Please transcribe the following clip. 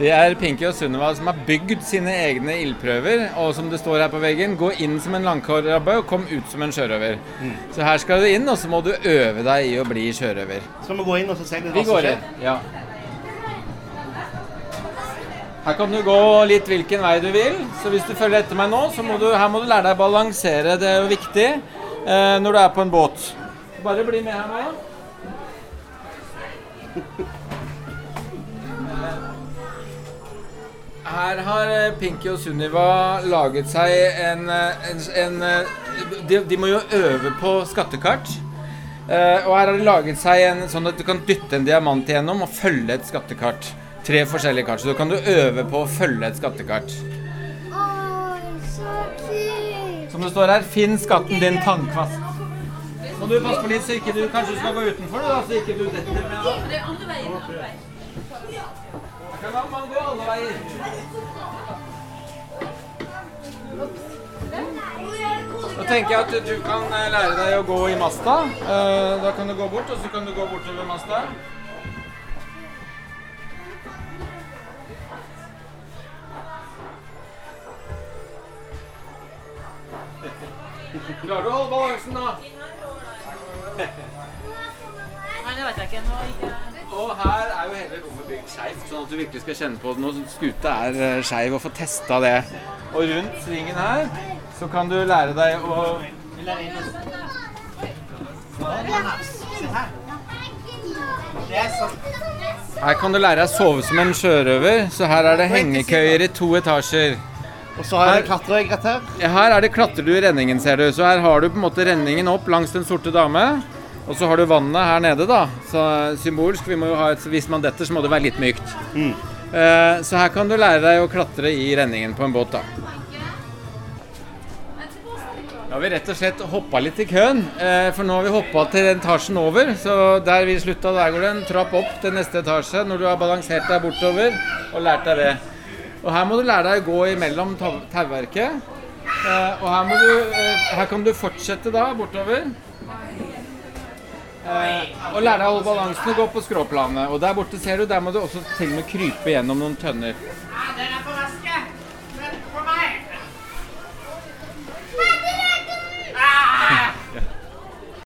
Det er Pinky og Sunniva som har bygd sine egne ildprøver. Og som det står her på veggen, gå inn som en langkårrabbe og kom ut som en sjørøver. Så her skal du inn, og så må du øve deg i å bli sjørøver. Skal vi gå inn og så se Vi hva som går skjer? inn. Ja. Her kan du gå litt hvilken vei du vil. Så hvis du følger etter meg nå, så må du, her må du lære deg å balansere. Det er jo viktig eh, når du er på en båt. Bare bli med her nå. Her har eh, Pinky og Sunniva laget seg en, eh, en, en eh, de, de må jo øve på skattekart. Uh, og her har de laget seg en sånn at du kan dytte en diamant igjennom og følge et skattekart. Tre forskjellige kart. Så da kan du øve på å følge et skattekart. Oi, så kult! Som det står her, finn skatten din tannkvast. Må du passe på litt, så ikke du kanskje skal gå utenfor, da, så ikke du detter med. Andre veien. Andre veien. Alle veier. Da tenker jeg at du kan eh, lære deg å gå i masta. Eh, Da kan du gå bort, og så kan du gå bortover masta. Klarer du å holde balansen, da? Nei, det vet jeg ikke. Nå gikk jeg Og her er jo hele rommet bygd skeivt, sånn at du virkelig skal kjenne på at når skuta er eh, skeiv, og få testa det. Og rundt svingen her så kan du lære deg å. Her kan du lære deg å sove som en sjørøver, så her er det hengekøyer i to etasjer. Og så er det klatreegg rett her. Her er det klatrer du i renningen, ser du. Så her har du på en måte renningen opp langs Den sorte dame. Og så har du vannet her nede, da. Så symbolsk. Vi må jo ha et, hvis man detter, så må det være litt mykt. Eh, så her kan du lære deg å klatre i renningen på en båt, da. Da har vi rett og slett hoppa litt i køen, eh, for nå har vi hoppa til etasjen over. Så der vi slutta, der går det en trapp opp til neste etasje når du har balansert deg bortover og lært deg det. Og her må du lære deg å gå imellom tauverket. Eh, og her, du, her kan du fortsette da bortover. Eh, og lære deg å holde balansen og gå på skråplanet. Og der borte ser du, der må du også til og med krype gjennom noen tønner.